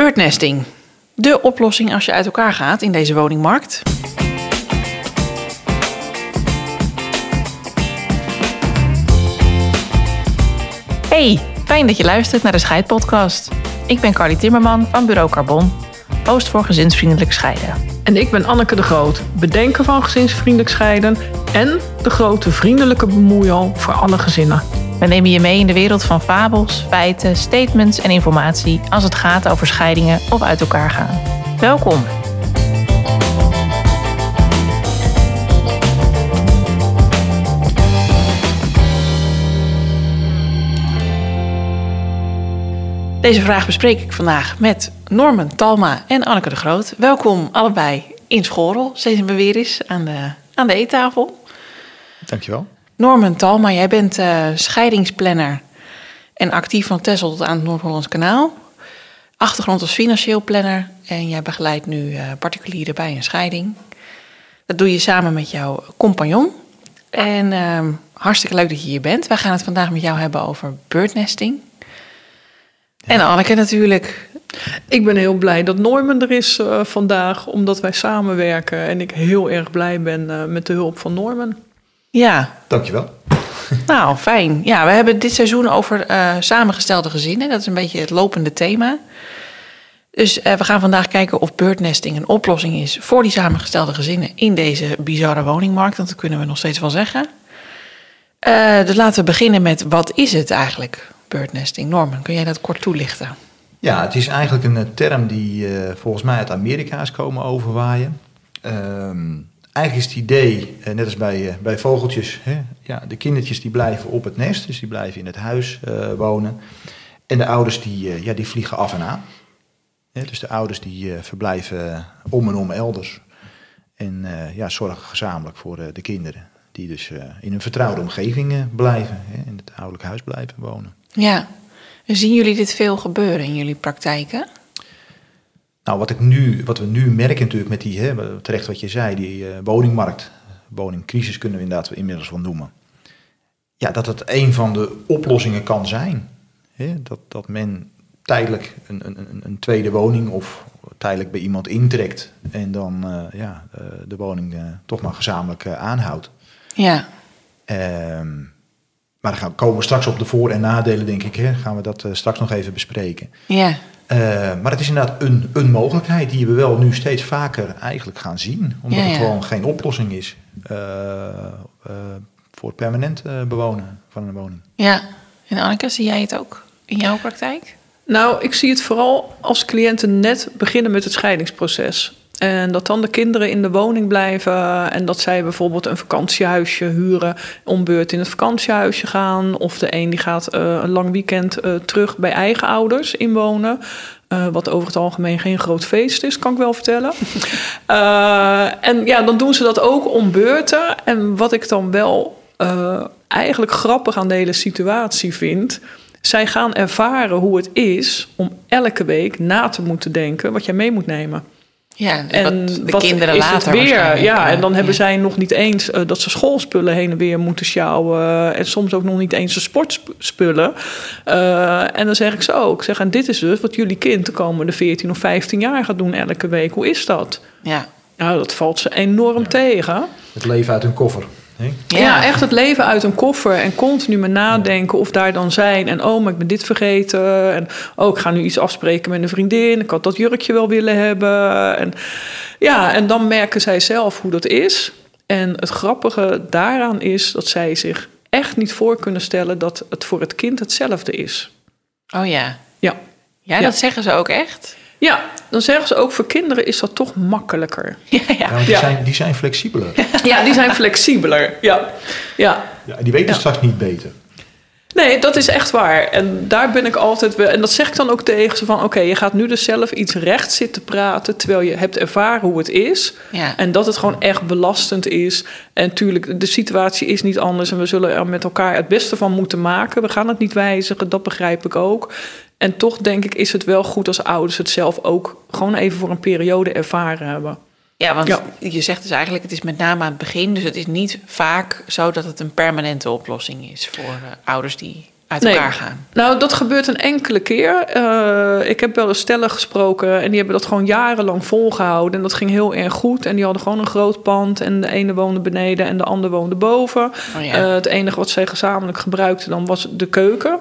Birdnesting. De oplossing als je uit elkaar gaat in deze woningmarkt. Hey, fijn dat je luistert naar de Scheidpodcast. Ik ben Carly Timmerman van Bureau Carbon, host voor gezinsvriendelijk scheiden. En ik ben Anneke de Groot, bedenker van gezinsvriendelijk scheiden en de grote vriendelijke bemoeial voor alle gezinnen. We nemen je mee in de wereld van fabels, feiten, statements en informatie als het gaat over scheidingen of uit elkaar gaan. Welkom. Deze vraag bespreek ik vandaag met Norman Talma en Anneke de Groot. Welkom allebei in Schorel, steeds me weer is aan de, aan de eettafel. Dankjewel. Norman Talma, jij bent uh, scheidingsplanner en actief van Texel tot aan het Noord-Hollands Kanaal. Achtergrond als financieel planner en jij begeleidt nu uh, particulieren bij een scheiding. Dat doe je samen met jouw compagnon. En uh, hartstikke leuk dat je hier bent. Wij gaan het vandaag met jou hebben over birdnesting. En Anneke natuurlijk. Ik ben heel blij dat Norman er is uh, vandaag, omdat wij samenwerken. En ik heel erg blij ben met de hulp van Norman. Ja. Dankjewel. Nou, fijn. Ja, we hebben dit seizoen over uh, samengestelde gezinnen. Dat is een beetje het lopende thema. Dus we gaan vandaag kijken of birdnesting een oplossing is voor die samengestelde gezinnen in deze bizarre woningmarkt. Want dat kunnen we nog steeds wel zeggen. dus laten we beginnen met wat is het eigenlijk? birdnesting. Norman, kun jij dat kort toelichten? Ja, het is eigenlijk een term die volgens mij uit Amerika is komen overwaaien. Um, eigenlijk is het idee, uh, net als bij, uh, bij vogeltjes, hè, ja, de kindertjes die blijven op het nest, dus die blijven in het huis wonen. En de ouders die, ja, die vliegen af en aan. Dus de ouders die verblijven om en om elders. En ja, zorgen gezamenlijk voor de kinderen. Die dus in een vertrouwde omgeving blijven, hè, in het ouderlijk huis blijven wonen. Ja, en zien jullie dit veel gebeuren in jullie praktijken? Nou, wat, ik nu, wat we nu merken natuurlijk met die, hè, terecht wat je zei, die uh, woningmarkt, woningcrisis kunnen we inderdaad inmiddels wel noemen. Ja, dat het een van de oplossingen kan zijn. Hè? Dat, dat men tijdelijk een, een, een tweede woning of tijdelijk bij iemand intrekt en dan uh, ja, uh, de woning toch maar gezamenlijk aanhoudt. Ja. Ehm, maar dan gaan, komen we straks op de voor- en nadelen, denk ik. Hè? Gaan we dat straks nog even bespreken. Ja. Uh, maar het is inderdaad een, een mogelijkheid die we wel nu steeds vaker eigenlijk gaan zien. Omdat ja, ja. het gewoon geen oplossing is uh, voor het permanent bewonen van een woning. Ja. En Anneke, zie jij het ook in jouw praktijk? Nou, ik zie het vooral als cliënten net beginnen met het scheidingsproces. En dat dan de kinderen in de woning blijven en dat zij bijvoorbeeld een vakantiehuisje huren, om beurt in het vakantiehuisje gaan. Of de een die gaat uh, een lang weekend uh, terug bij eigen ouders inwonen. Uh, wat over het algemeen geen groot feest is, kan ik wel vertellen. en ja, dan doen ze dat ook om beurten. En wat ik dan wel eigenlijk grappig aan de hele situatie vind. Zij gaan ervaren hoe het is om elke week na te moeten denken wat jij mee moet nemen. Ja, en wat de wat kinderen is later het weer. Ja, en dan hebben ja. zij nog niet eens uh, dat ze schoolspullen heen en weer moeten sjouwen. En soms ook nog niet eens de sportspullen. Uh, en dan zeg ik zo, ik zeg, en dit is dus wat jullie kind de komende 14 of 15 jaar gaat doen elke week. Hoe is dat? Ja. Nou, dat valt ze enorm ja. tegen. Het leven uit hun koffer. Ja. ja. echt het leven uit een koffer en continu maar nadenken of daar dan zijn. En oh, maar ik ben dit vergeten. En oh, ik ga nu iets afspreken met een vriendin. Ik had dat jurkje wel willen hebben. En ja, en dan merken zij zelf hoe dat is. En het grappige daaraan is dat zij zich echt niet voor kunnen stellen dat het voor het kind hetzelfde is. Oh ja. Ja. Ja, dat zeggen ze ook echt? Ja, dan zeggen ze ook voor kinderen is dat toch makkelijker. Ja, ja. ja die, ja. Zijn, die zijn flexibeler. Ja, die zijn flexibeler. Ja, ja. ja die weten straks niet beter. Nee, dat is echt waar. En daar ben ik altijd wel. En dat zeg ik dan ook tegen ze van: oké, okay, je gaat nu dus zelf iets recht zitten praten. terwijl je hebt ervaren hoe het is. Ja. En dat het gewoon echt belastend is. En natuurlijk, de situatie is niet anders. En we zullen er met elkaar het beste van moeten maken. We gaan het niet wijzigen, dat begrijp ik ook. En toch denk ik, is het wel goed als ouders het zelf ook gewoon even voor een periode ervaren hebben. Ja, want ja. je zegt dus eigenlijk, het is met name aan het begin. Dus het is niet vaak zo dat het een permanente oplossing is voor uh, ouders die uit Nee. elkaar gaan. Nou, dat gebeurt een enkele keer. Eh, ik heb wel eens stellen gesproken en die hebben dat gewoon jarenlang volgehouden. En dat ging heel erg goed. En die hadden gewoon een groot pand. En de ene woonde beneden en de ander woonde boven. Oh ja. Eh, het enige wat zij gezamenlijk gebruikten dan was de keuken.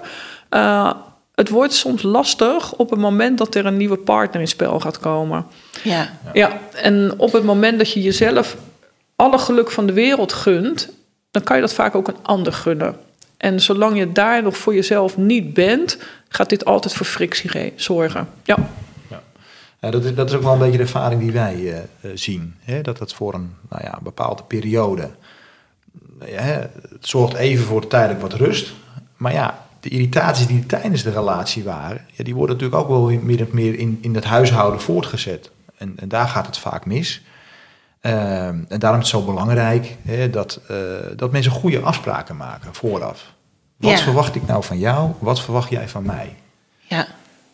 Het wordt soms lastig op het moment dat er een nieuwe partner in spel gaat komen. ja. Ja, en op het moment dat je jezelf alle geluk van de wereld gunt, dan kan je dat vaak ook een ander gunnen. En zolang je daar nog voor jezelf niet bent, gaat dit altijd voor frictie ge- zorgen. Ja, Ja, dat, is, dat is ook wel een beetje de ervaring die wij eh, eh, zien. Hè? Dat het voor een nou ja, bepaalde periode... ja, het zorgt even voor tijdelijk wat rust. Maar ja, de irritaties die tijdens de relatie waren... Ja, die worden natuurlijk ook wel meer of meer in, in het huishouden voortgezet. En, en daar gaat het vaak mis. Ehm, en daarom is het zo belangrijk hè, dat, eh, dat mensen goede afspraken maken vooraf. Wat Ja. verwacht ik nou van jou? Wat verwacht jij van mij? Ja.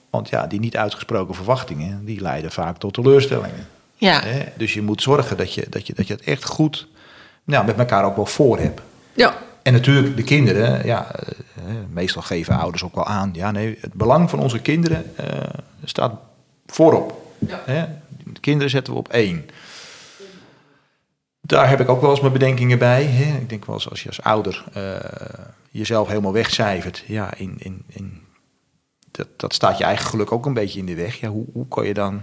Want ja, die niet uitgesproken verwachtingen, die leiden vaak tot teleurstellingen. Ja. Hè? Dus je moet zorgen dat je, dat, je, dat je het echt goed nou, met elkaar ook wel voor hebt. ja, En natuurlijk de kinderen, ja, eh, eh, meestal geven ouders ook wel aan. Ja, nee, het belang van onze kinderen eh, staat voorop. Ja. Hè? De kinderen zetten we op één. Daar heb ik ook wel eens mijn bedenkingen bij. Hè? Ik denk wel eens als je als ouder jezelf helemaal wegcijfert. Ja, in, in, in, dat, dat staat je eigen geluk ook een beetje in de weg. Ja, hoe, hoe kan je dan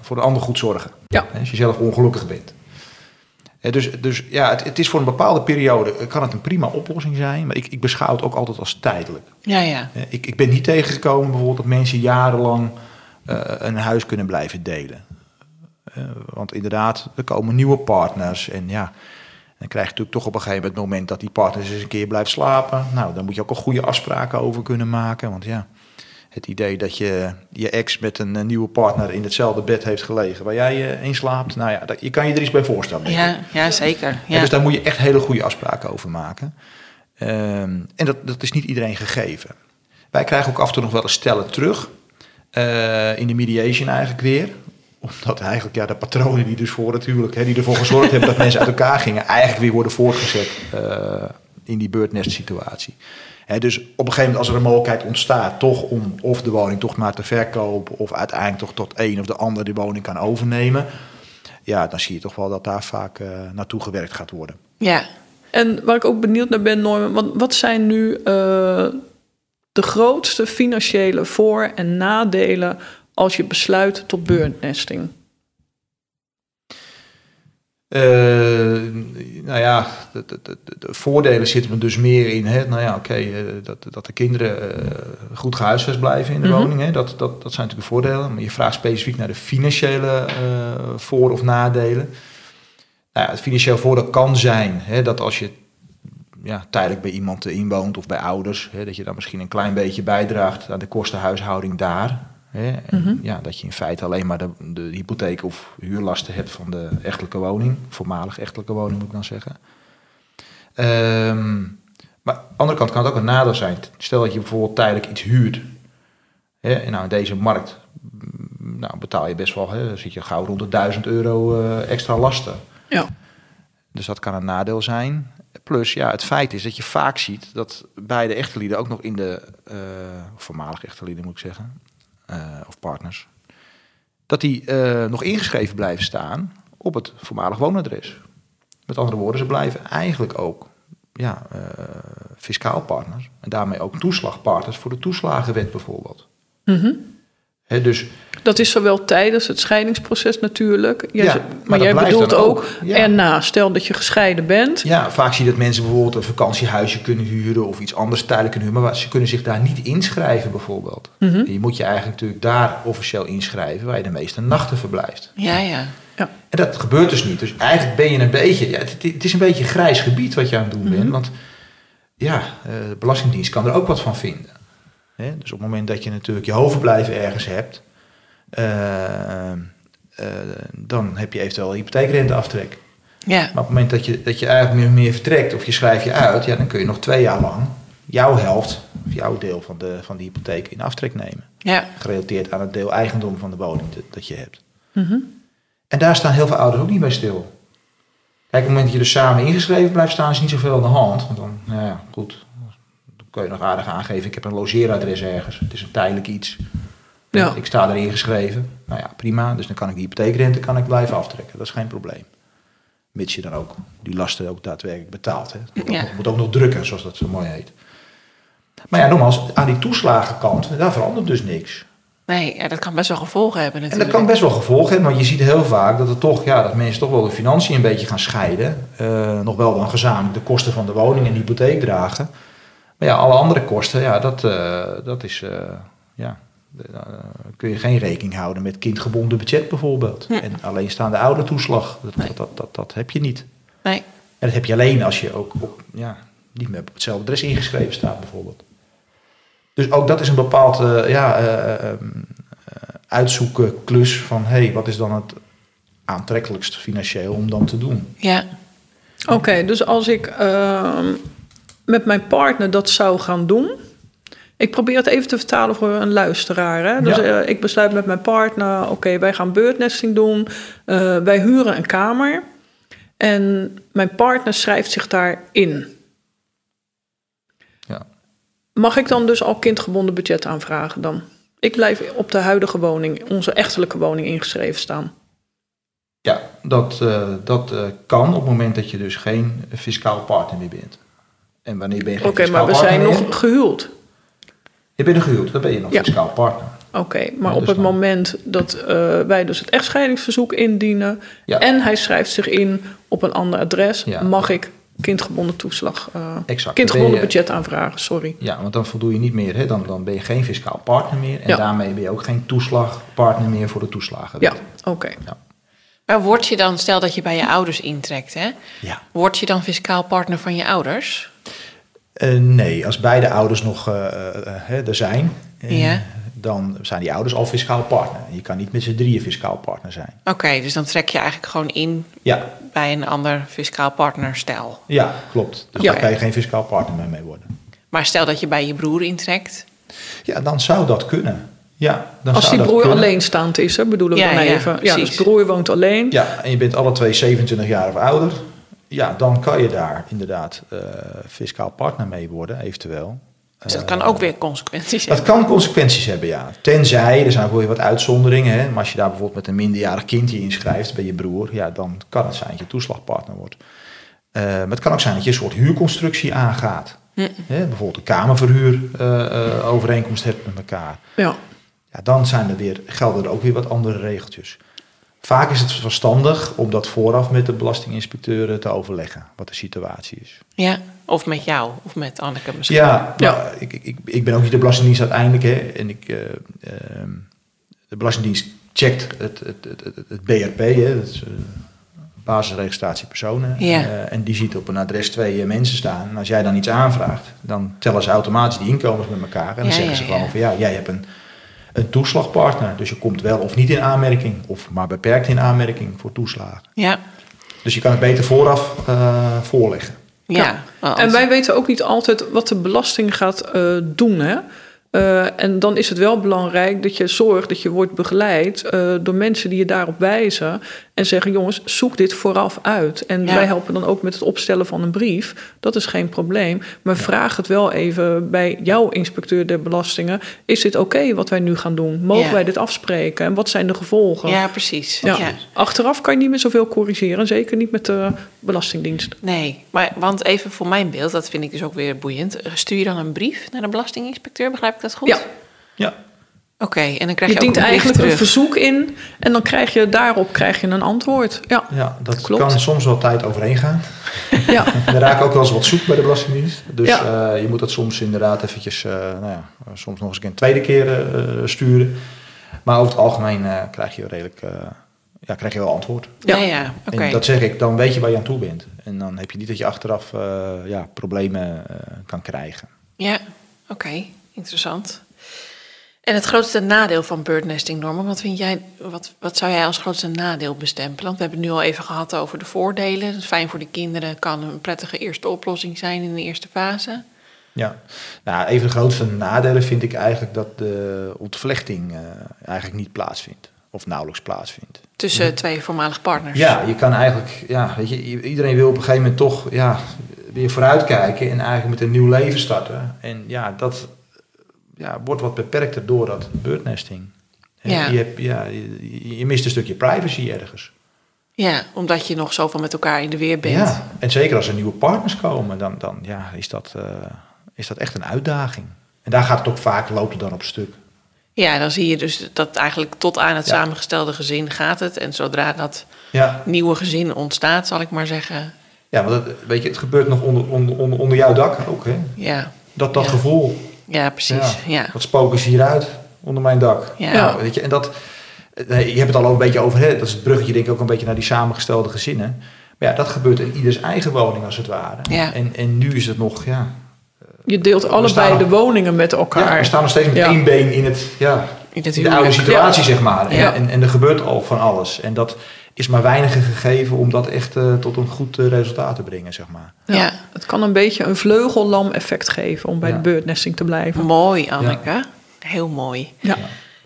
voor de ander goed zorgen? ja. Hè, Als je zelf ongelukkig bent. Dus, dus ja, het, het is voor een bepaalde periode eh, kan het een prima oplossing zijn, maar ik, ik beschouw het ook altijd als tijdelijk. Ja, ja. Ik, ik ben niet tegengekomen bijvoorbeeld dat mensen jarenlang eh, een huis kunnen blijven delen. Eh, want inderdaad, er komen nieuwe partners en ja, dan krijg je natuurlijk toch op een gegeven moment het moment dat die partner eens een keer blijft slapen. Nou, dan moet je ook al goede afspraken over kunnen maken, want ja, het idee dat je je ex met een eh, nieuwe partner in hetzelfde bed heeft gelegen waar jij eh, in slaapt, nou ja, dat, je kan je er iets bij voorstellen. Ja, ja zeker. Ja, dus daar moet je echt hele goede afspraken over maken. Ehm, en dat, dat is niet iedereen gegeven. Wij krijgen ook af en toe nog wel eens stellen terug. eh, in de mediation eigenlijk weer. Omdat eigenlijk ja, de patronen die dus voor het huwelijk... Hè, die ervoor gezorgd hebben dat mensen uit elkaar gingen... eigenlijk weer worden voortgezet in die birdnest situatie. Dus op een gegeven moment als er een mogelijkheid ontstaat... toch om of de woning toch maar te verkopen... of uiteindelijk toch tot een of de ander die woning kan overnemen... ja, dan zie je toch wel dat daar vaak eh, naartoe gewerkt gaat worden. ja. En waar ik ook benieuwd naar ben, Norman, wat, wat zijn nu eh, de grootste financiële voor- en nadelen als je besluit tot birdnesting? Eh, nou ja, de, de, de, de voordelen zitten er dus meer in. Hè? Nou ja, oké, eh, dat, dat de kinderen eh, goed gehuisvest blijven in de Mhm. woning. Hè? Dat, dat, dat zijn natuurlijk de voordelen. Maar je vraagt specifiek naar de financiële voor- of nadelen. Nou ja, het financieel voordeel kan zijn hè, dat als je ja, tijdelijk bij iemand inwoont of bij ouders, hè, dat je dan misschien een klein beetje bijdraagt aan de kostenhuishouding daar. Hè, en Mhm. ja, dat je in feite alleen maar de, de hypotheek of huurlasten hebt van de echtelijke woning, voormalig echtelijke woning moet ik dan zeggen. Ehm, maar aan de andere kant kan het ook een nadeel zijn. Stel dat je bijvoorbeeld tijdelijk iets huurt. Hè, en nou in deze markt mm, nou, betaal je best wel, hè, dan zit je gauw rond de 1000 euro eh, extra lasten. Ja. Dus dat kan een nadeel zijn. Plus, ja, het feit is dat je vaak ziet dat beide echtelieden ook nog in de, eh voormalig echtelieden moet ik zeggen, of partners, dat die eh, nog ingeschreven blijven staan op het voormalig woonadres. Met andere woorden, ze blijven eigenlijk ook ja, eh, fiscaal partners en daarmee ook toeslagpartners voor de toeslagenwet bijvoorbeeld. Mhm. Hè, dus Dat is zowel tijdens het scheidingsproces natuurlijk. Jij, Ja, maar, jij bedoelt ook, ook, ja. erna. Stel dat je gescheiden bent. Ja, vaak zie je dat mensen bijvoorbeeld een vakantiehuisje kunnen huren of iets anders tijdelijk kunnen huren, maar ze kunnen zich daar niet inschrijven bijvoorbeeld. Mhm. Je moet je eigenlijk natuurlijk daar officieel inschrijven waar je de meeste nachten verblijft. Ja, ja. Ja. En dat gebeurt dus niet. Dus eigenlijk ben je een beetje, ja, het, het is een beetje een grijs gebied wat je aan het doen bent, want ja, eh, de Belastingdienst kan er ook wat van vinden. Hè? Dus op het moment dat je natuurlijk je hoofdblijven ergens hebt, eh, eh, dan heb je eventueel hypotheekrenteaftrek. Ja, Maar op het moment dat je, dat je eigenlijk meer, meer vertrekt of je schrijft je uit, ja, dan kun je nog twee jaar lang jouw helft, of jouw deel van de, van de hypotheek in aftrek nemen. ja. Gerelateerd aan het deel eigendom van de woning dat, dat je hebt. Mhm. En daar staan heel veel ouders ook niet bij stil. Kijk, op het moment dat je dus samen ingeschreven blijft staan, is niet zoveel aan de hand. Want dan, nou ja, goed, kun je nog aardig aangeven, ik heb een logeeradres ergens. Het is een tijdelijk iets. Ja. Ik sta erin geschreven. Nou ja, prima. Dus dan kan ik die hypotheekrente kan ik blijven aftrekken. Dat is geen probleem. Mits je dan ook die lasten ook daadwerkelijk betaalt. Hè. Het moet, Ja. ook, moet ook nog drukken, zoals dat zo mooi heet. Maar ja, nogmaals, aan die toeslagenkant, daar verandert dus niks. Nee, ja, dat kan best wel gevolgen hebben En natuurlijk. dat kan best wel gevolgen hebben, want je ziet heel vaak dat, het toch, ja, dat mensen toch wel de financiën een beetje gaan scheiden. Eh, nog wel dan gezamenlijk de kosten van de woning en de hypotheek dragen. Maar ja, alle andere kosten, ja, dat, eh, dat is, eh, ja, eh, kun je geen rekening houden met kindgebonden budget bijvoorbeeld. Hm. En alleenstaande oudertoeslag, dat, Nee. dat, dat, dat, dat heb je niet. Nee, En dat heb je alleen als je ook op, ja, niet meer op hetzelfde adres ingeschreven staat bijvoorbeeld. Dus ook dat is een bepaald eh, ja, eh, ehm, eh, uitzoeken klus van hé, hey, wat is dan het aantrekkelijkst financieel om dan te doen? ja. Oké, dus als ik ehm, met mijn partner dat zou gaan doen. Ik probeer het even te vertalen voor een luisteraar. Hè? Dus Ja. eh, ik besluit met mijn partner: oké, wij gaan birdnesting doen. Eh, wij huren een kamer. En mijn partner schrijft zich daarin. Ja. Mag ik dan dus al kindgebonden budget aanvragen dan? Ik blijf op de huidige woning, onze echtelijke woning, ingeschreven staan. Ja, dat, eh, dat kan op het moment dat je dus geen fiscaal partner meer bent. En wanneer ben je Oké, geen maar fiscaal we zijn nog gehuwd. Je bent er gehuwd, dan ben je nog Ja. fiscaal partner. Oké, maar Ja, op dus het dan- moment dat eh, wij dus het echtscheidingsverzoek indienen Ja. en hij schrijft zich in op een ander adres, Ja. mag ik kindgebonden toeslag, eh, Exact. kindgebonden je- budget aanvragen, sorry. Ja, want dan voldoe je niet meer, hè? Dan, dan ben je geen fiscaal partner meer. En Ja. daarmee ben je ook geen toeslagpartner meer voor de toeslagen. Ja, oké. Maar word je dan, stel dat je bij je ouders intrekt, hè? ja. Word je dan fiscaal partner van je ouders? Eh, nee, als beide ouders nog eh, eh, hè, er zijn, Ja. dan zijn die ouders al fiscaal partner. Je kan niet met z'n drieën fiscaal partner zijn. Oké, dus dan trek je eigenlijk gewoon in Ja, bij een ander fiscaal partnerstel. ja klopt. Dus Ja. daar kan je geen fiscaal partner meer mee worden. Maar stel dat je bij je broer intrekt. Ja, dan zou dat kunnen. Ja, dan Als zou die dat broer kunnen. alleenstaand is, hè, bedoelen we Ja, dan ja, even. Ja, precies. dus broer woont alleen. Ja, en je bent alle twee 27 jaar of ouder. Ja, dan kan je daar inderdaad eh, fiscaal partner mee worden, eventueel. Dus dat kan ook weer consequenties Dat hebben. kan consequenties hebben, ja. Tenzij, er zijn ook weer wat uitzonderingen. Hè? Maar als je daar bijvoorbeeld met een minderjarig kindje inschrijft bij je broer, ja, dan kan het zijn dat je toeslagpartner wordt. Eh, maar het kan ook zijn dat je een soort huurconstructie aangaat. Hm. Hè? Bijvoorbeeld een kamerverhuur eh, overeenkomst hebt met elkaar. Ja. Ja, dan zijn er weer, gelden er ook weer wat andere regeltjes. Vaak is het verstandig om dat vooraf met de belastinginspecteur te overleggen, wat de situatie is. Ja, of met jou, of met Anneke misschien. Ja, Ja. ik, ik, ik ben ook niet de Belastingdienst uiteindelijk. Hè, en ik, eh, ehm, de Belastingdienst checkt het, het, het, het, het BRP, hè, dat is, eh, basisregistratie personen. Ja. Eh, en die ziet op een adres twee mensen staan. En als jij dan iets aanvraagt, dan tellen ze automatisch die inkomens met elkaar. En dan Ja, zeggen ze ja. gewoon van ja, jij hebt een, een toeslagpartner. Dus je komt wel of niet in aanmerking, of maar beperkt in aanmerking voor toeslagen. Ja, Dus je kan het beter vooraf eh, voorleggen. ja. En wij weten ook niet altijd wat de belasting gaat eh, doen. Hè? Eh, en dan is het wel belangrijk dat je zorgt dat je wordt begeleid eh, door mensen die je daarop wijzen. En zeggen: jongens, zoek dit vooraf uit. En Ja. wij helpen dan ook met het opstellen van een brief. Dat is geen probleem. Maar vraag het wel even bij jouw inspecteur der belastingen: is dit oké wat wij nu gaan doen? Mogen Ja. wij dit afspreken? En wat zijn de gevolgen? ja, precies. Ja. Ja. Achteraf kan je niet meer zoveel corrigeren. Zeker niet met de Belastingdienst. Nee, maar want even voor mijn beeld, dat vind ik dus ook weer boeiend. Stuur je dan een brief naar de belastinginspecteur, begrijp ik dat goed? Ja. Ja, Oké, en dan krijg Je je, ook dient een eigenlijk een verzoek in en dan krijg je daarop krijg je een antwoord. Ja, ja dat Klopt. kan soms wel tijd overheen gaan. ja. En er raken ook wel eens wat zoek bij de Belastingdienst. Dus Ja. eh, je moet dat soms inderdaad eventjes, eh, nou ja, soms nog eens een keer een tweede keer eh, sturen. Maar over het algemeen eh, krijg je redelijk, eh, ja, krijg je wel antwoord. Ja, Ja. ja, oké. En dat zeg ik, dan weet je waar je aan toe bent. En dan heb je niet dat je achteraf eh, ja, problemen kan krijgen. Ja, oké, interessant. En het grootste nadeel van birdnesting, Norman, wat, vind jij, wat, wat zou jij als grootste nadeel bestempelen? Want we hebben het nu al even gehad over de voordelen. Het is fijn voor de kinderen, kan een prettige eerste oplossing zijn in de eerste fase. Ja, nou, even de grootste nadelen vind ik eigenlijk dat de ontvlechting eh, eigenlijk niet plaatsvindt. Of nauwelijks plaatsvindt. Tussen twee voormalige partners. Ja, je kan eigenlijk, ja, weet je, iedereen wil op een gegeven moment toch ja, weer vooruitkijken en eigenlijk met een nieuw leven starten. En ja, dat ja, wordt wat beperkter door dat birdnesting. Hè, Ja. Je, hebt, ja, je, je mist een stukje privacy ergens. Ja, omdat je nog zoveel met elkaar in de weer bent. Ja, en zeker als er nieuwe partners komen, dan, dan ja, is, dat, eh, is dat echt een uitdaging. En daar gaat het ook vaak, loopt het dan op stuk. Ja, dan zie je dus dat eigenlijk tot aan het Ja. samengestelde gezin gaat het. En zodra dat Ja, nieuwe gezin ontstaat, zal ik maar zeggen. ja want het, weet je, het gebeurt nog onder, onder, onder, onder jouw dak ook. Hè? Ja, Dat, dat Ja. gevoel, ja precies. Ja. wat spoken ze hieruit onder mijn dak. Ja. Nou, weet je, en dat, je hebt het al een beetje over, hè? dat is het bruggetje denk ik ook een beetje naar die samengestelde gezinnen. Maar ja, dat gebeurt in ieders eigen woning als het ware. Ja. En, en nu is het nog, ja, Je deelt allebei de woningen met elkaar. ja we staan nog steeds met Ja. één been in het, ja, In het in de oude situatie, zeg maar. En, Ja. en, en er gebeurt al van alles. En dat is maar weinig gegeven om dat echt eh, tot een goed eh, resultaat te brengen, zeg maar. Ja. Ja. Het kan een beetje een vleugellam-effect geven om bij Ja. de birdnesting te blijven. Mooi, Anneke. Heel mooi. Ja.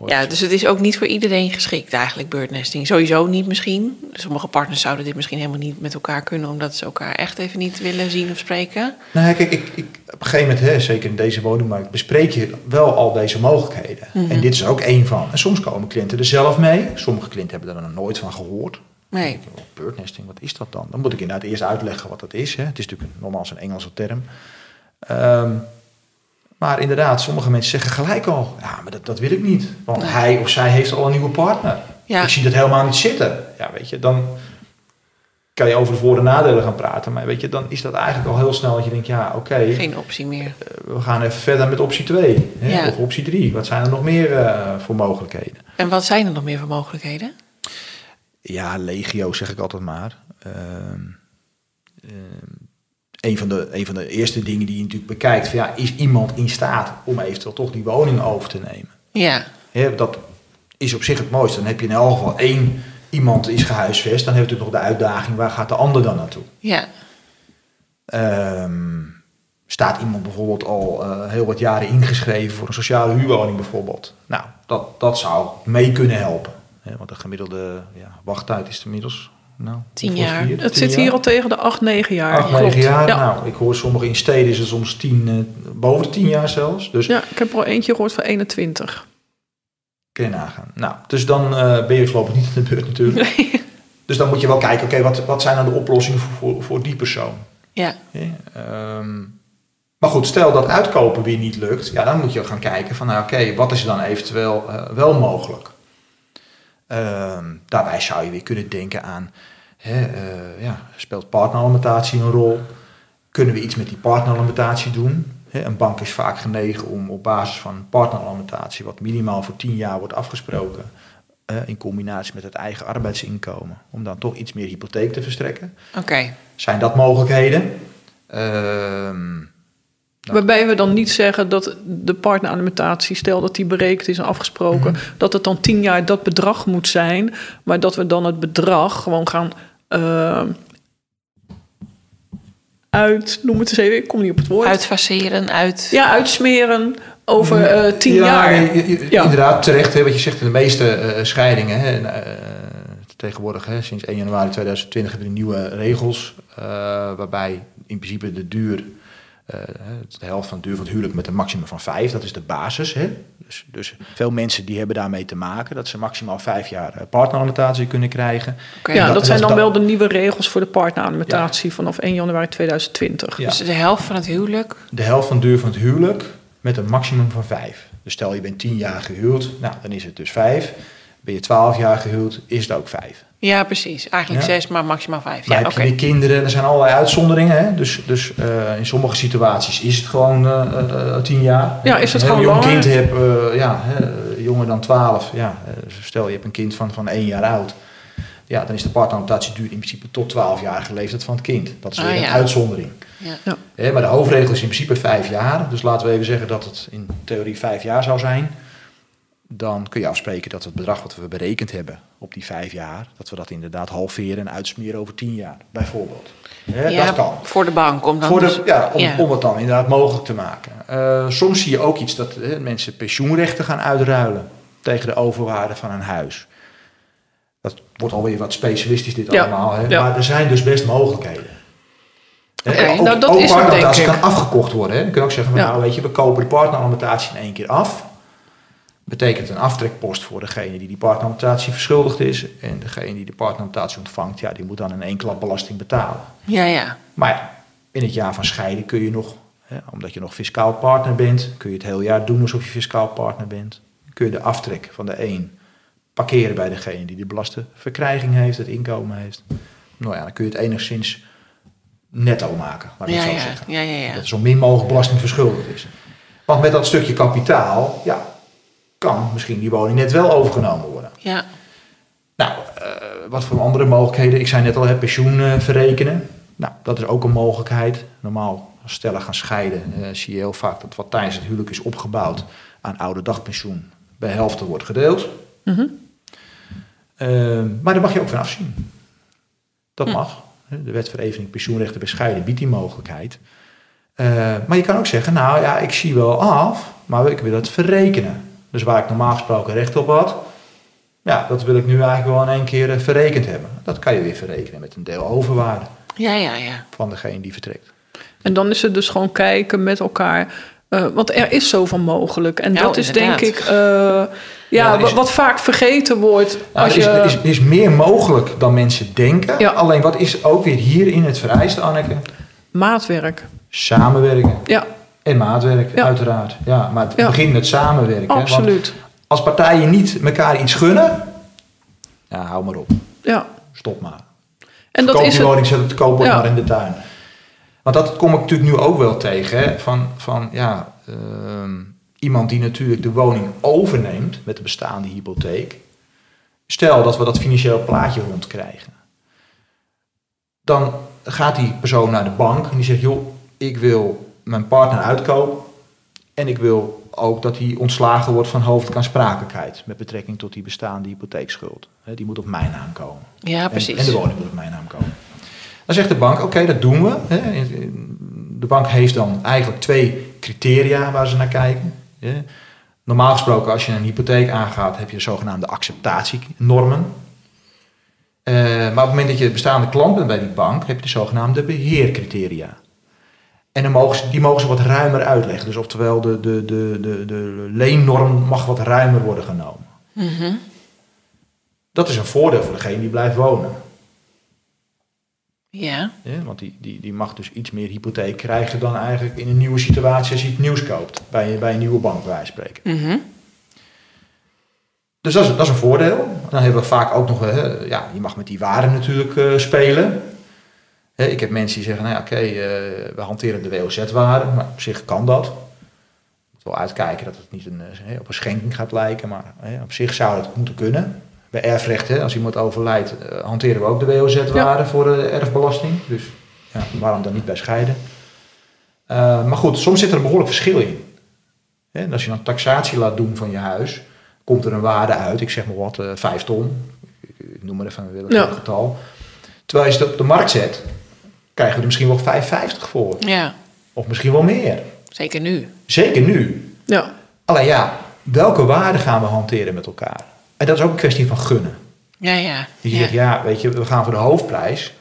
Ja, dus het is ook niet voor iedereen geschikt eigenlijk, birdnesting. Sowieso niet misschien. Sommige partners zouden dit misschien helemaal niet met elkaar kunnen... omdat ze elkaar echt even niet willen zien of spreken. Nou, kijk, ik, ik, op een gegeven moment, hè, zeker in deze woningmarkt, bespreek je wel al deze mogelijkheden. Mhm. En dit is er ook één van. En soms komen cliënten er zelf mee. Sommige cliënten hebben er nog nooit van gehoord. Nee. Oh, birdnesting, wat is dat dan? Dan moet ik inderdaad eerst uitleggen wat dat is. Hè. Het is natuurlijk een, nogmaals een Engelse term. Ehm, maar inderdaad, sommige mensen zeggen gelijk al, ja, maar dat, dat wil ik niet. Want Nee. hij of zij heeft al een nieuwe partner. Ja. Ik zie dat helemaal niet zitten. Ja, weet je, dan kan je over de voor- en nadelen gaan praten. Maar weet je, dan is dat eigenlijk al heel snel dat je denkt, ja, oké, Geen optie meer. eh, we gaan even verder met optie 2. Hè, Ja. Of optie 3. Wat zijn er nog meer eh, voor mogelijkheden? En wat zijn er nog meer voor mogelijkheden? Ja, legio zeg ik altijd maar. Ehm, ehm, een, van de, een van de eerste dingen die je natuurlijk bekijkt, van, ja, is iemand in staat om eventueel toch die woning over te nemen? Ja, dat is op zich het mooiste. Dan heb je in elk geval één iemand is gehuisvest. Dan heb je natuurlijk nog de uitdaging, waar gaat de ander dan naartoe? ja, Ehm, staat iemand bijvoorbeeld al eh, heel wat jaren ingeschreven voor een sociale huurwoning bijvoorbeeld? Nou, dat, dat zou mee kunnen helpen. Hè, want de gemiddelde ja, wachttijd is inmiddels... Nou, Tien jaar. hier? Het Tien zit jaar? hier al tegen de 8, 9 jaar. Acht, Klopt. negen jaar. Ja. Nou, ik hoor sommige in steden is het soms tien, eh, boven de tien jaar zelfs. Dus ja, ik heb er al eentje gehoord van 21. kun je nagaan. Nou, dus dan eh, ben je voorlopig niet in de beurt natuurlijk. Dus dan moet je wel kijken, oké, wat, wat zijn dan de oplossingen voor, voor, voor die persoon? ja, ehm, maar goed, stel dat uitkopen weer niet lukt, ja, dan moet je gaan kijken van, nou, oké, wat is er dan eventueel eh, wel mogelijk? Ehm, daarbij zou je weer kunnen denken aan, hè, eh, ja, speelt partneralimentatie een rol? Kunnen we iets met die partneralimentatie doen? Hè, een bank is vaak genegen om op basis van partneralimentatie, wat minimaal voor 10 jaar wordt afgesproken, eh, in combinatie met het eigen arbeidsinkomen, om dan toch iets meer hypotheek te verstrekken. oké. Zijn dat mogelijkheden? Ehm, Waarbij we dan niet zeggen dat de partneralimentatie, stel dat die berekend is en afgesproken, Mhm. dat het dan 10 jaar dat bedrag moet zijn, maar dat we dan het bedrag gewoon gaan eh, uit, noem het eens even, ik kom niet op het woord. Uitfaceren, uit... Ja, uitsmeren over eh 10 ja, jaar. nee, Ja. inderdaad, terecht hè, wat je zegt. De meeste eh, scheidingen, hè, en, tegenwoordig hè, sinds 1 januari 2020 hebben we nieuwe regels, waarbij in principe de duur, de helft van de duur van het huwelijk met een maximum van vijf, dat is de basis. Hè. Dus, dus veel mensen die hebben daarmee te maken dat ze maximaal vijf jaar eh, partneralimentatie kunnen krijgen. Ja, dat- dat, zijn dat- dan dat- wel de nieuwe regels voor de partneralimentatie vanaf 1 januari 2020. Ja. Dus de helft van het huwelijk. De helft van de duur van het huwelijk met een maximum van vijf. Dus stel je bent 10 jaar gehuwd, nou dan is het dus vijf. Ben je 12 jaar gehuwd, is het ook vijf. Ja, precies. Eigenlijk Ja. zes, maar maximaal vijf. Maar Ja, heb oké. je weer kinderen, er zijn allerlei uitzonderingen. Hè? Dus, dus eh, in sommige situaties is het gewoon eh, eh, eh, 10 jaar. Ja, is het Als je een gewoon jong kind hebt, eh, ja, hè, jonger dan 12. Ja, stel je hebt een kind van, van 1 jaar oud. Ja, dan is de partneralimentatie duur in principe tot 12-jarige leeftijd van het kind. Dat is Ah, weer een ja. uitzondering. Ja. Hè, maar de hoofdregel is in principe vijf jaar. Dus laten we even zeggen dat het in theorie vijf jaar zou zijn. Dan kun je afspreken dat het bedrag wat we berekend hebben op die vijf jaar, dat we dat inderdaad halveren en uitsmeren over tien jaar, bijvoorbeeld. Hè, Ja, dat kan. voor de bank. Om dan Voor dus- de, ja, om, ja. om het dan inderdaad mogelijk te maken. Eh, soms zie je ook iets dat hè, mensen pensioenrechten gaan uitruilen tegen de overwaarde van een huis. Dat wordt alweer wat specialistisch dit Ja, allemaal. Hè? ja. Maar er zijn dus best mogelijkheden. Oké, ook, nou, dat ook is kan afgekocht worden. Hè. Je kunt ook zeggen, van, nou weet je, we kopen de partneramortatie in één keer af. Betekent een aftrekpost voor degene die die partneramortatie verschuldigd is. En degene die de partneramortatie ontvangt, ja, die moet dan in één klap belasting betalen. Ja, ja. Maar in het jaar van scheiden kun je nog, hè, omdat je nog fiscaal partner bent, kun je het hele jaar doen alsof je fiscaal partner bent. Kun je de aftrek van de een parkeren bij degene die de belaste verkrijging heeft, het inkomen heeft. Nou ja, dan kun je het enigszins netto maken, laat ik Ja, het zo ja. zeggen. Ja, ja, ja. Dat er zo min mogelijk belasting verschuldigd is. Want met dat stukje kapitaal, ja, kan misschien die woning net wel overgenomen worden. Ja. Nou, eh, wat voor andere mogelijkheden? Ik zei net al, hè, pensioen eh, verrekenen. Nou, dat is ook een mogelijkheid. Normaal, als stellen gaan scheiden, eh, zie je heel vaak dat wat tijdens het huwelijk is opgebouwd aan oude dagpensioen bij helft wordt gedeeld. Mhm. Eh, maar daar mag je ook van afzien. Dat mag. De wet verevening pensioenrechten bij scheiden biedt die mogelijkheid. Maar je kan ook zeggen, nou ja, ik zie wel af, maar ik wil het verrekenen. Dus waar ik normaal gesproken recht op had, ja, dat wil ik nu eigenlijk wel in één keer eh, verrekend hebben. Dat kan je weer verrekenen met een deel overwaarde Ja, ja, ja. van degene die vertrekt. En dan is het dus gewoon kijken met elkaar. eh, want er is zoveel mogelijk. En Ja, dat is inderdaad. denk ik eh, ja, Ja, is- wat, wat vaak vergeten wordt. Nou, als er, is, je, er, is, er is meer mogelijk dan mensen denken. Ja. Alleen wat is ook weer hierin het vereiste, Anneke? Maatwerk. Samenwerken. Ja, En maatwerk, Ja. uiteraard. Ja, maar het Ja. begint met samenwerken. hè. Want absoluut. als partijen niet elkaar iets gunnen, ja, hou maar op. Ja. Stop maar. En dat Koop is die het. woning, zet het Ja. maar in de tuin. Want dat kom ik natuurlijk nu ook wel tegen. Hè? Van, van ja, ehm, iemand die natuurlijk de woning overneemt met de bestaande hypotheek. Stel dat we dat financieel plaatje rondkrijgen. Dan gaat die persoon naar de bank en die zegt: joh, ik wil mijn partner uitkopen. En ik wil ook dat hij ontslagen wordt van hoofdkaansprakelijkheid met betrekking tot die bestaande hypotheekschuld. Die moet op mijn naam komen. Ja, precies. En, de woning moet op mijn naam komen. Dan zegt de bank, oké, dat doen we. De bank heeft dan eigenlijk twee criteria waar ze naar kijken. Normaal gesproken, als je een hypotheek aangaat, heb je de zogenaamde acceptatienormen. Eh, maar op het moment dat je bestaande klant bent bij die bank, heb je de zogenaamde beheercriteria. En dan mogen ze, die mogen ze wat ruimer uitleggen. Dus oftewel, de, de, de, de, de leennorm mag wat ruimer worden genomen. Mhm. Dat is een voordeel voor degene die blijft wonen. Ja. Ja, want die, die, die mag dus iets meer hypotheek krijgen dan eigenlijk in een nieuwe situatie als hij iets nieuws koopt. Bij, bij een nieuwe bank, bij wijze spreken. Mhm. Dus dat is, dat is een voordeel. Dan hebben we vaak ook nog, hè, ja, je mag met die waarden natuurlijk eh, spelen. Ik heb mensen die zeggen, nou ja, oké, eh, we hanteren de WOZ-waarde, maar op zich kan dat. Moet wel uitkijken dat het niet een, eh, op een schenking gaat lijken, maar op zich zou het moeten kunnen. Bij erfrecht, als iemand overlijdt, eh, hanteren we ook de WOZ-waarde voor de erfbelasting. Dus ja, waarom dan niet bij scheiden? Maar goed, soms zit er een behoorlijk verschil in. En als je dan taxatie laat doen van je huis, komt er een waarde uit, ik zeg maar wat, 5 ton. Ik, ik noem maar even een willekeurig Ja. getal. Terwijl je het op de markt zet, krijgen we er misschien wel 5,50 voor. Ja. Of misschien wel meer. Zeker nu. Zeker nu. Ja. Alleen ja, welke waarde gaan we hanteren met elkaar? En dat is ook een kwestie van gunnen. Ja, ja. Je ja. zegt, ja, weet je, we gaan voor de hoofdprijs.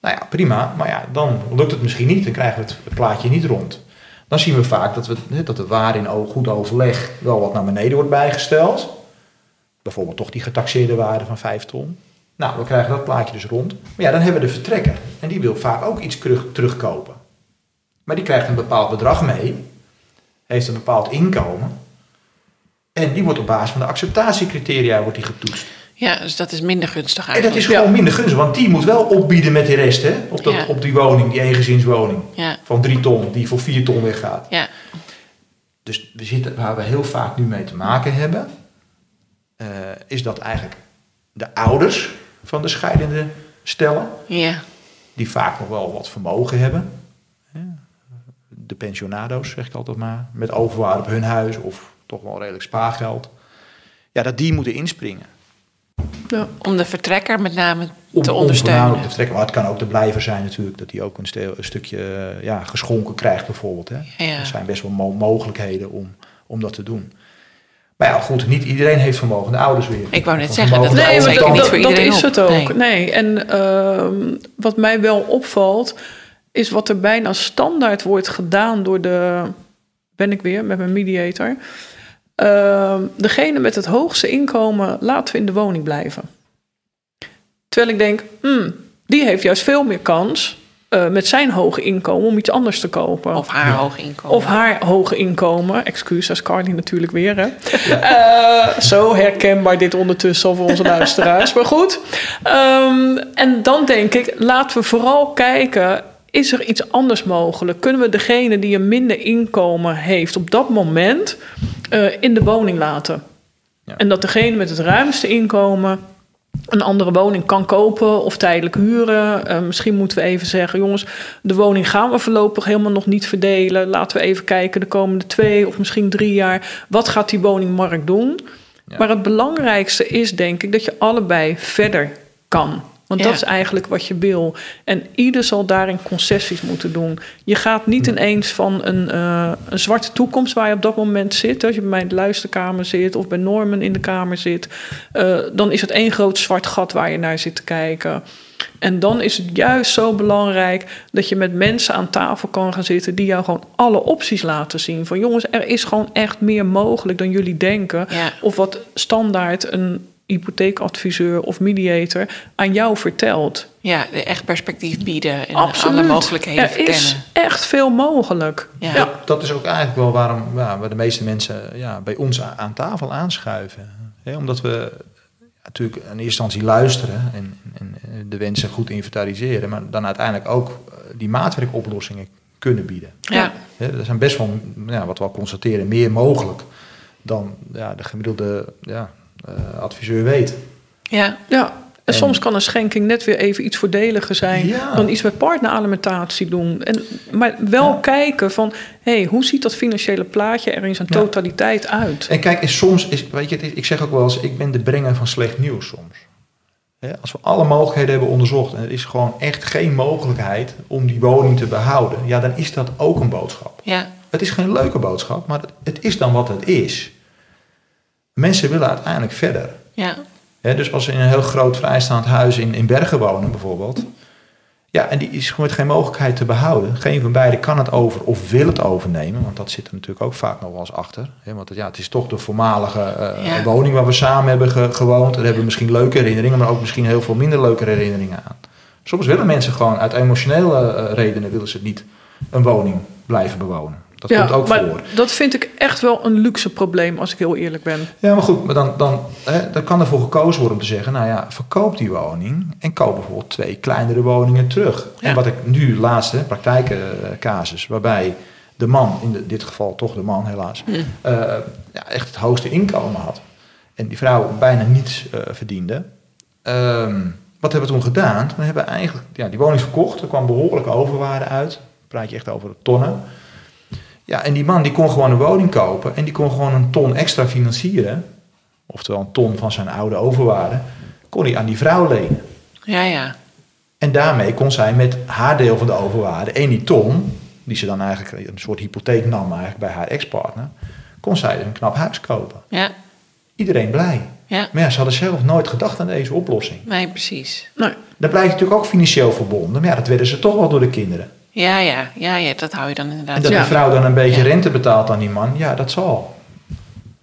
Nou ja, prima. Maar ja, dan lukt het misschien niet. Dan krijgen we het plaatje niet rond. Dan zien we vaak dat, we, dat de waarde in goed overleg wel wat naar beneden wordt bijgesteld. Bijvoorbeeld toch die getaxeerde waarde van 5 ton. Nou, we krijgen dat plaatje dus rond. Maar ja, dan hebben we de vertrekker. En die wil vaak ook iets terug, terugkopen. Maar die krijgt een bepaald bedrag mee. Heeft een bepaald inkomen. En die wordt op basis van de acceptatiecriteria wordt die getoetst. Ja, dus dat is minder gunstig En dat eigenlijk. is gewoon minder gunstig, want die moet wel opbieden met die rest, hè? Op, dat, Ja. op die woning, die eengezinswoning. Ja. Van drie ton, die voor vier ton weggaat. Ja. Dus we zitten, waar we heel vaak nu mee te maken hebben, eh, is dat eigenlijk de ouders van de scheidende stellen, Ja. die vaak nog wel wat vermogen hebben. De pensionado's, zeg ik altijd maar, met overwaarde op hun huis of toch wel redelijk spaargeld. Ja, dat die moeten inspringen. ja. Om de vertrekker met name Om, te om ondersteunen. voornamelijk te vertrekken. Maar het kan ook de blijver zijn natuurlijk, dat hij ook een, stukje ja, geschonken krijgt bijvoorbeeld. Hè. Ja. Er zijn best wel mo- mogelijkheden om, om dat te doen. Maar ja, goed, niet iedereen heeft vermogen. De ouders weer. Ik wou net zeggen, dat Nee, maar dat, niet dat, voor dat iedereen is op. het ook. Nee. Nee, en ehm, wat mij wel opvalt, is wat er bijna standaard wordt gedaan door de. Ben ik weer met mijn mediator. Uh, degene met het hoogste inkomen laten we in de woning blijven. Terwijl ik denk, hmm, die heeft juist veel meer kans uh, met zijn hoge inkomen om iets anders te kopen. Of haar ja. hoge inkomen. Of haar hoge inkomen. Excuses, Carly natuurlijk weer. Hè? Ja. Uh, zo herkenbaar dit ondertussen voor onze luisteraars. maar goed. Um, en dan denk ik, laten we vooral kijken... Is er iets anders mogelijk? Kunnen we degene die een minder inkomen heeft op dat moment uh, in de woning laten? Ja. En dat degene met het ruimste inkomen een andere woning kan kopen of tijdelijk huren. Uh, misschien moeten we even zeggen, jongens, de woning gaan we voorlopig helemaal nog niet verdelen. Laten we even kijken de komende twee of misschien drie jaar. Wat gaat die woningmarkt doen? Ja. Maar het belangrijkste is denk ik dat je allebei verder kan. Want ja. dat is eigenlijk wat je wil. En ieder zal daarin concessies moeten doen. Je gaat niet ineens van een, uh, een zwarte toekomst waar je op dat moment zit. Als je bij mij in de luisterkamer zit of bij Norman in de kamer zit. Uh, dan is het één groot zwart gat waar je naar zit te kijken. En dan is het juist zo belangrijk dat je met mensen aan tafel kan gaan zitten die jou gewoon alle opties laten zien. Van jongens, er is gewoon echt meer mogelijk dan jullie denken. Ja. Of wat standaard een hypotheekadviseur of mediator aan jou vertelt. Ja, echt perspectief bieden en Absoluut. alle mogelijkheden er verkennen. is echt veel mogelijk. Ja. Dat, dat is ook eigenlijk wel waarom ja, waar de meeste mensen ja, bij ons aan tafel aanschuiven. He, omdat we natuurlijk in eerste instantie luisteren en, en, de wensen goed inventariseren, maar dan uiteindelijk ook die maatwerkoplossingen kunnen bieden. Ja. He, er zijn best wel, ja, wat we al constateren, meer mogelijk dan ja, de gemiddelde ja, adviseur weet. Ja. ja. En, en, soms kan een schenking net weer even iets voordeliger zijn ja. dan iets met partneralimentatie doen. En, maar wel ja. kijken van, hé, hey, hoe ziet dat financiële plaatje er in zijn totaliteit uit? En kijk, is soms, is, weet je, ik zeg ook wel eens, ik ben de brenger van slecht nieuws soms. Als we alle mogelijkheden hebben onderzocht en er is gewoon echt geen mogelijkheid om die woning te behouden, ja, dan is dat ook een boodschap. Ja. Het is geen leuke boodschap, maar het is dan wat het is. Mensen willen uiteindelijk verder. Ja. He, dus als ze in een heel groot vrijstaand huis in, in Bergen wonen bijvoorbeeld. Ja, en die is gewoon geen mogelijkheid te behouden. Geen van beiden kan het over of wil het overnemen. Want dat zit er natuurlijk ook vaak nog wel eens achter. He, want ja, het is toch de voormalige uh, ja. woning waar we samen hebben ge gewoond. Daar hebben we misschien leuke herinneringen, maar ook misschien heel veel minder leuke herinneringen aan. Soms willen mensen gewoon uit emotionele uh, redenen willen ze niet een woning blijven bewonen. Dat ja, komt ook maar voor. Dat vind ik echt wel een luxe probleem, als ik heel eerlijk ben. Ja, maar goed, maar dan, dan, hè, dan kan ervoor gekozen worden om te zeggen: nou ja, verkoop die woning en koop bijvoorbeeld twee kleinere woningen terug. Ja. En wat ik nu, laatste praktijkcasus, waarbij de man, in de, dit geval toch de man helaas, uh, ja, echt het hoogste inkomen had. En die vrouw bijna niets uh, verdiende. Um, wat hebben we toen gedaan? We hebben eigenlijk ja, die woning verkocht. Er kwam behoorlijke overwaarde uit. Praat je echt over tonnen. Ja, en die man die kon gewoon een woning kopen en die kon gewoon een ton extra financieren. Oftewel een ton van zijn oude overwaarde. Kon hij aan die vrouw lenen. Ja, ja. En daarmee kon zij met haar deel van de overwaarde en die ton, die ze dan eigenlijk een soort hypotheek nam eigenlijk bij haar ex-partner, kon zij een knap huis kopen. Ja. Iedereen blij. Ja. Maar ja, ze hadden zelf nooit gedacht aan deze oplossing. Nee, precies. Nee. Dat blijkt natuurlijk ook financieel verbonden. Maar ja, dat werden ze toch wel door de kinderen. Ja, ja, ja, ja, dat hou je dan inderdaad. En dat Ja. die vrouw dan een beetje Ja. rente betaalt aan die man, ja, dat zal.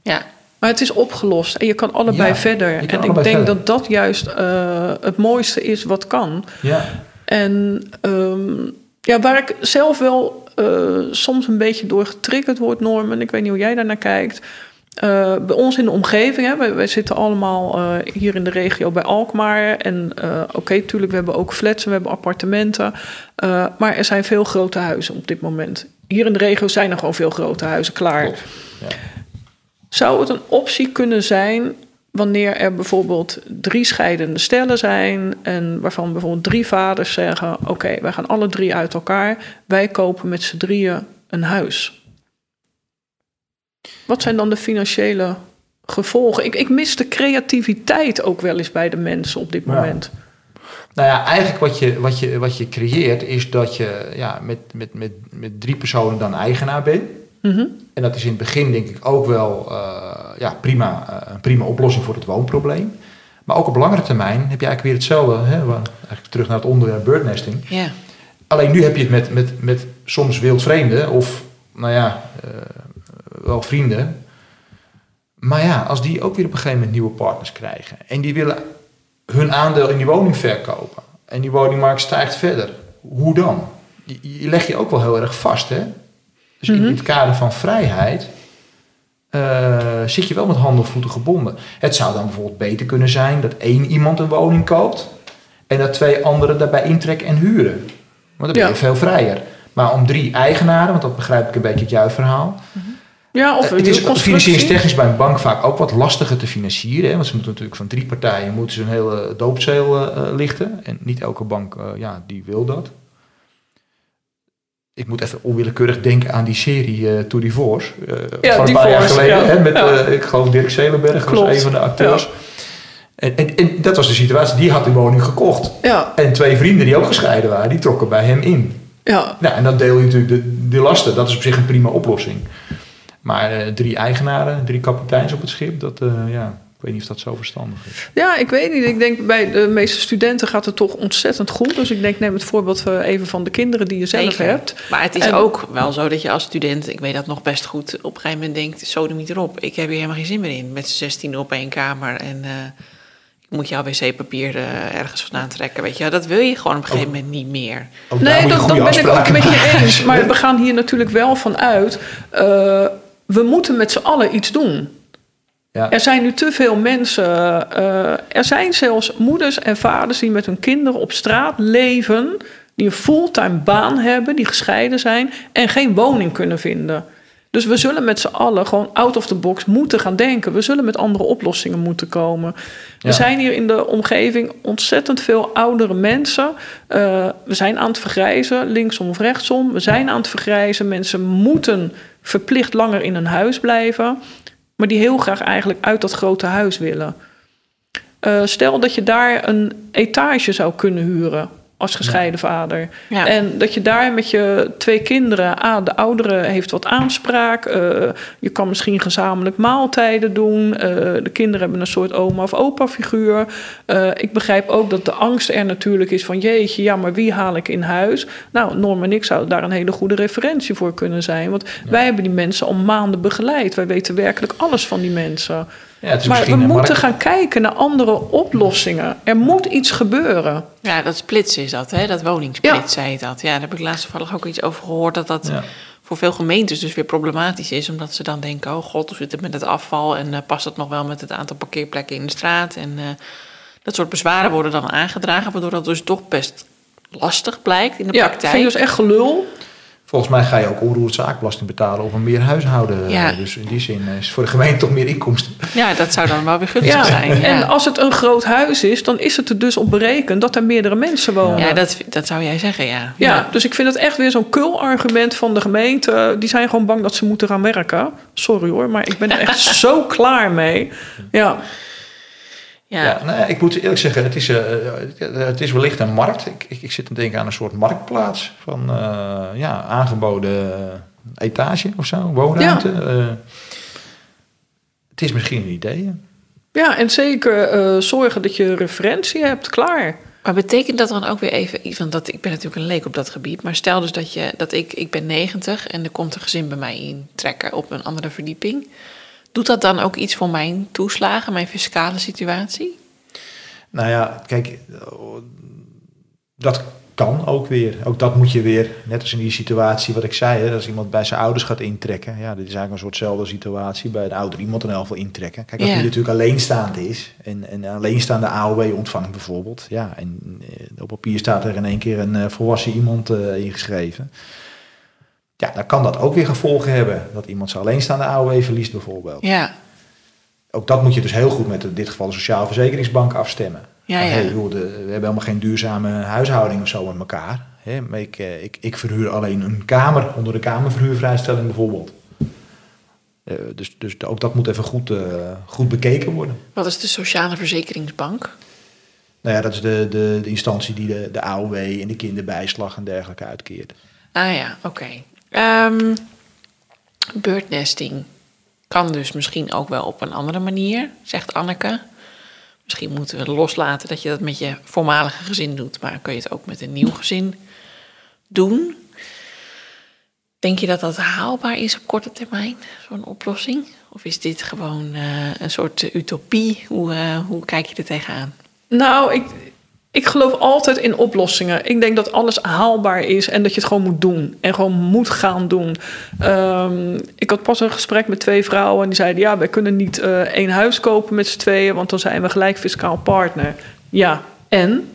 Ja, Maar het is opgelost en je kan allebei Ja, verder. je kan En ik denk verder. dat dat juist eh, het mooiste is wat kan. Ja. En ehm, ja, waar ik zelf wel eh, soms een beetje door getriggerd word, Norman, ik weet niet hoe jij daarnaar kijkt. Eh, bij ons in de omgeving, hè, wij, wij zitten allemaal eh, hier in de regio bij Alkmaar. En eh, oké, natuurlijk, we hebben ook flats en we hebben appartementen. Maar er zijn veel grote huizen op dit moment. Hier in de regio zijn er gewoon veel grote huizen klaar. Ja. Zou het een optie kunnen zijn wanneer er bijvoorbeeld drie scheidende stellen zijn en waarvan bijvoorbeeld drie vaders zeggen: Oké, wij gaan alle drie uit elkaar, wij kopen met z'n drieën een huis? Wat zijn dan de financiële gevolgen? Ik, ik mis de creativiteit ook wel eens bij de mensen op dit Ja. moment. Nou ja, eigenlijk wat je, wat je, wat je creëert is dat je ja, met, met, met, met drie personen dan eigenaar bent. Mhm. En dat is in het begin denk ik ook wel eh, ja, prima, eh, een prima oplossing voor het woonprobleem. Maar ook op langere termijn heb je eigenlijk weer hetzelfde. Hè, waar- eigenlijk terug naar het onderwerp birdnesting. ja. alleen nu heb je het met, met, met soms wildvreemden of, nou ja, eh, wel vrienden. Maar ja, als die ook weer op een gegeven moment nieuwe partners krijgen en die willen hun aandeel in die woning verkopen en die woningmarkt stijgt verder, hoe dan? Je, je leg je ook wel heel erg vast, hè? Dus in het kader van vrijheid eh, zit je wel met handen of voeten gebonden. Het zou dan bijvoorbeeld beter kunnen zijn dat één iemand een woning koopt en dat twee anderen daarbij intrekken en huren. Want dan ben je Ja. veel vrijer. Maar om drie eigenaren, want dat begrijp ik een beetje uit jouw verhaal. Ja, of Eh, het is financieringstechnisch bij een bank vaak ook wat lastiger te financieren. Hè? Want ze moeten natuurlijk van drie partijen moeten ze een hele doopzeel eh, eh, lichten. En niet elke bank ja, die wil dat. Ik moet even onwillekeurig denken aan die serie eh To Divorce. Ja, van een paar jaar geleden. ja. Hè? Met, Ja. ik geloof Dirk Zelenberg was Klopt. een van de acteurs. En, en, en dat was de situatie. Die had die woning gekocht. Ja, En twee vrienden die ook gescheiden waren, die trokken bij hem in. ja. Nou, en dan deel je natuurlijk de, de lasten. Dat is op zich een prima oplossing. Maar eh, drie eigenaren, drie kapiteins op het schip, dat, eh, ja, ik weet niet of dat zo verstandig is. Ja, ik weet niet. Ik denk bij de meeste studenten gaat het toch ontzettend goed. Dus ik denk, neem het voorbeeld even van de kinderen die je zelf Zeker. hebt. Maar het is En- ook wel zo dat je als student, ik weet dat nog best goed, op een gegeven moment denkt, sodemiet erop. Ik heb hier helemaal geen zin meer in, met z'n 16 op één kamer en eh, ik moet jouw wc-papier eh, ergens vandaan trekken, weet je. Dat wil je gewoon op een gegeven moment niet meer. Ook Nee, je dat, ben ik ook met je eens. Maar we gaan hier natuurlijk wel van uit. eh, we moeten met z'n allen iets doen. Ja. Er zijn nu te veel mensen. eh, er zijn zelfs moeders en vaders die met hun kinderen op straat leven. Die een fulltime baan hebben, die gescheiden zijn en geen woning kunnen vinden. Dus we zullen met z'n allen gewoon out of the box moeten gaan denken. We zullen met andere oplossingen moeten komen. Ja. Er zijn hier in de omgeving ontzettend veel oudere mensen. Eh, we zijn aan het vergrijzen, linksom of rechtsom. We zijn aan het vergrijzen. Mensen moeten verplicht langer in een huis blijven. Maar die heel graag eigenlijk uit dat grote huis willen. Eh, stel dat je daar een etage zou kunnen huren als gescheiden vader. Ja. En dat je daar met je twee kinderen... Ah, de oudere heeft wat aanspraak. eh, je kan misschien gezamenlijk maaltijden doen. eh, de kinderen hebben een soort oma of opa figuur. Eh, ik begrijp ook dat de angst er natuurlijk is van... jeetje, ja, maar wie haal ik in huis? Nou, Norm en ik zouden daar een hele goede referentie voor kunnen zijn. Want wij hebben die mensen al maanden begeleid. Wij weten werkelijk alles van die mensen. Ja, het is Maar we een moeten markt- gaan kijken naar andere oplossingen. Er moet iets gebeuren. Ja, dat splitsen is dat, hè? dat woningsplits Ja. zei dat. Ja, daar heb ik laatst toevallig ook iets over gehoord... dat dat Ja. voor veel gemeentes dus weer problematisch is... omdat ze dan denken, oh god, hoe zit het met het afval... en eh, past dat nog wel met het aantal parkeerplekken in de straat... en eh, dat soort bezwaren worden dan aangedragen... waardoor dat dus toch best lastig blijkt in de Ja, praktijk. vind je dus echt gelul? Volgens mij ga je ook onroerend zaakbelasting betalen op een meer huishouden. Ja. Dus in die zin eh, is voor de gemeente toch meer inkomsten. Ja, dat zou dan wel weer gunstig Ja. zijn. Ja. En als het een groot huis is, dan is het er dus op berekend dat er meerdere mensen wonen. Ja, dat, dat zou jij zeggen, ja. Ja, dus ik vind het echt weer zo'n kul argument van de gemeente. Die zijn gewoon bang dat ze moeten gaan werken. Sorry hoor, maar ik ben er echt zo klaar mee. Ja, Ja. Ja, nou ja, ik moet eerlijk zeggen, het is, eh, eh, het is wellicht een markt. Ik, ik, ik zit te denken aan een soort marktplaats van eh, ja, aangeboden etage of zo, woonruimte. Eh, het is misschien een idee. ja en zeker eh, zorgen dat je referentie hebt. Klaar. Maar betekent dat dan ook weer even iets, want dat, ik ben natuurlijk een leek op dat gebied, maar stel dus dat, je, dat ik, ik ben 90 en er komt een gezin bij mij intrekken op een andere verdieping. Doet dat dan ook iets voor mijn toeslagen, mijn fiscale situatie? Nou ja, kijk, dat kan ook weer. Ook dat moet je weer, net als in die situatie wat ik zei, hè, als iemand bij zijn ouders gaat intrekken. Ja, dit is eigenlijk een soortzelfde situatie bij een ouder iemand in elk geval intrekken. Kijk, als Ja. die natuurlijk alleenstaand is en, en een alleenstaande AOW ontvangt bijvoorbeeld. Ja, en eh, op papier staat er in één keer een eh, volwassen iemand eh, ingeschreven. Ja, dan kan dat ook weer gevolgen hebben. Dat iemand zijn alleenstaande AOW verliest bijvoorbeeld. Ja, Ook dat moet je dus heel goed met in dit geval de Sociaal Verzekeringsbank afstemmen. Ja, ja. hey, joh, de- we hebben helemaal geen duurzame huishouding of zo met elkaar. Hè, maar ik, eh, ik, ik verhuur alleen een kamer onder de kamerverhuurvrijstelling bijvoorbeeld. Eh, dus, dus ook dat moet even goed, eh, goed bekeken worden. wat is de Sociale Verzekeringsbank? Nou ja, dat is de, de, de instantie die de, de AOW en de kinderbijslag en dergelijke uitkeert. Ah ja, oké. Ehm birdnesting kan dus misschien ook wel op een andere manier, zegt Anneke. Misschien moeten we loslaten dat je dat met je voormalige gezin doet, maar kun je het ook met een nieuw gezin doen. Denk je dat dat haalbaar is op korte termijn, zo'n oplossing? Of is dit gewoon eh, een soort utopie? Hoe, eh, hoe kijk je er tegenaan? Nou, ik, ik geloof altijd in oplossingen. Ik denk dat alles haalbaar is en dat je het gewoon moet doen. En gewoon moet gaan doen. Ehm, ik had pas een gesprek met twee vrouwen en die zeiden: Ja, wij kunnen niet eh, één huis kopen met z'n tweeën, want dan zijn we gelijk fiscaal partner. Ja, en?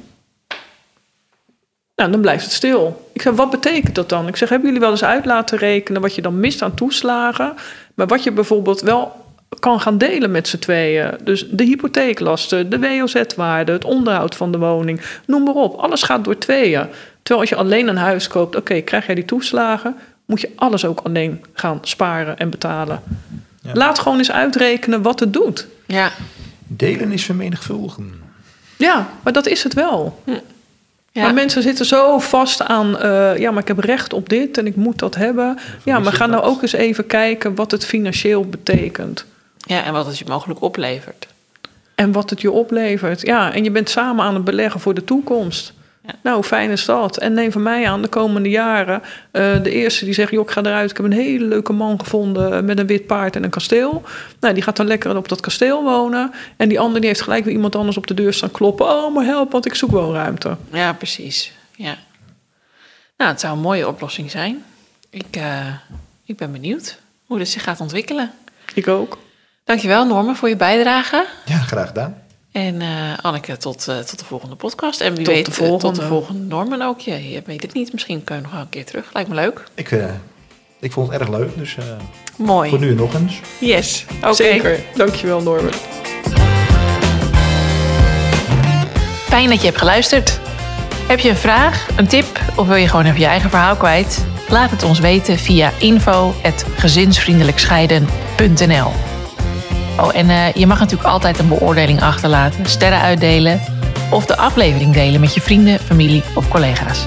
Nou, dan blijft het stil. Ik zeg, wat betekent dat dan? Ik zeg, hebben jullie wel eens uit laten rekenen wat je dan mist aan toeslagen? Maar wat je bijvoorbeeld wel kan gaan delen met z'n tweeën. Dus de hypotheeklasten, de WOZ-waarde, het onderhoud van de woning, noem maar op. Alles gaat door tweeën. Terwijl als je alleen een huis koopt, oké, krijg jij die toeslagen, moet je alles ook alleen gaan sparen en betalen. Ja. Laat gewoon eens uitrekenen wat het doet. Ja, Delen is vermenigvuldigen. Ja, maar dat is het wel. ja. Maar mensen zitten zo vast aan, eh, ja, maar ik heb recht op dit en ik moet dat hebben. Ja, maar ga nou ook eens even kijken wat het financieel betekent. Ja, en wat het je mogelijk oplevert. En wat het je oplevert. Ja, en je bent samen aan het beleggen voor de toekomst. Ja. Nou, fijn is dat? En neem van mij aan de komende jaren. eh, de eerste die zegt, joh, ik ga eruit. Ik heb een hele leuke man gevonden met een wit paard en een kasteel. Nou, die gaat dan lekker op dat kasteel wonen. En die ander die heeft gelijk weer iemand anders op de deur staan kloppen. Oh, maar help, want ik zoek woonruimte. Ja, precies. Ja. Nou, het zou een mooie oplossing zijn. Ik, eh, ik ben benieuwd hoe dit zich gaat ontwikkelen. Ik ook. Dankjewel, Norman, voor je bijdrage. Ja, graag gedaan. En eh, Anneke, tot, eh, tot de volgende podcast. En wie Tot weet, de eh, tot volgende. de volgende Norman ook. Je, je weet het niet, misschien kun je nog wel een keer terug. Lijkt me leuk. Ik, eh, ik vond het erg leuk, dus eh Mooi. voor nu nog eens. Yes. Oké. Zeker. Dankjewel, Norbert. Fijn dat je hebt geluisterd. Heb je een vraag, een tip of wil je gewoon even je eigen verhaal kwijt? Laat het ons weten via info.gezinsvriendelijkscheiden.nl Oh, en eh, je mag natuurlijk altijd een beoordeling achterlaten, sterren uitdelen of de aflevering delen met je vrienden, familie of collega's.